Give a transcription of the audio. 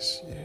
Yeah.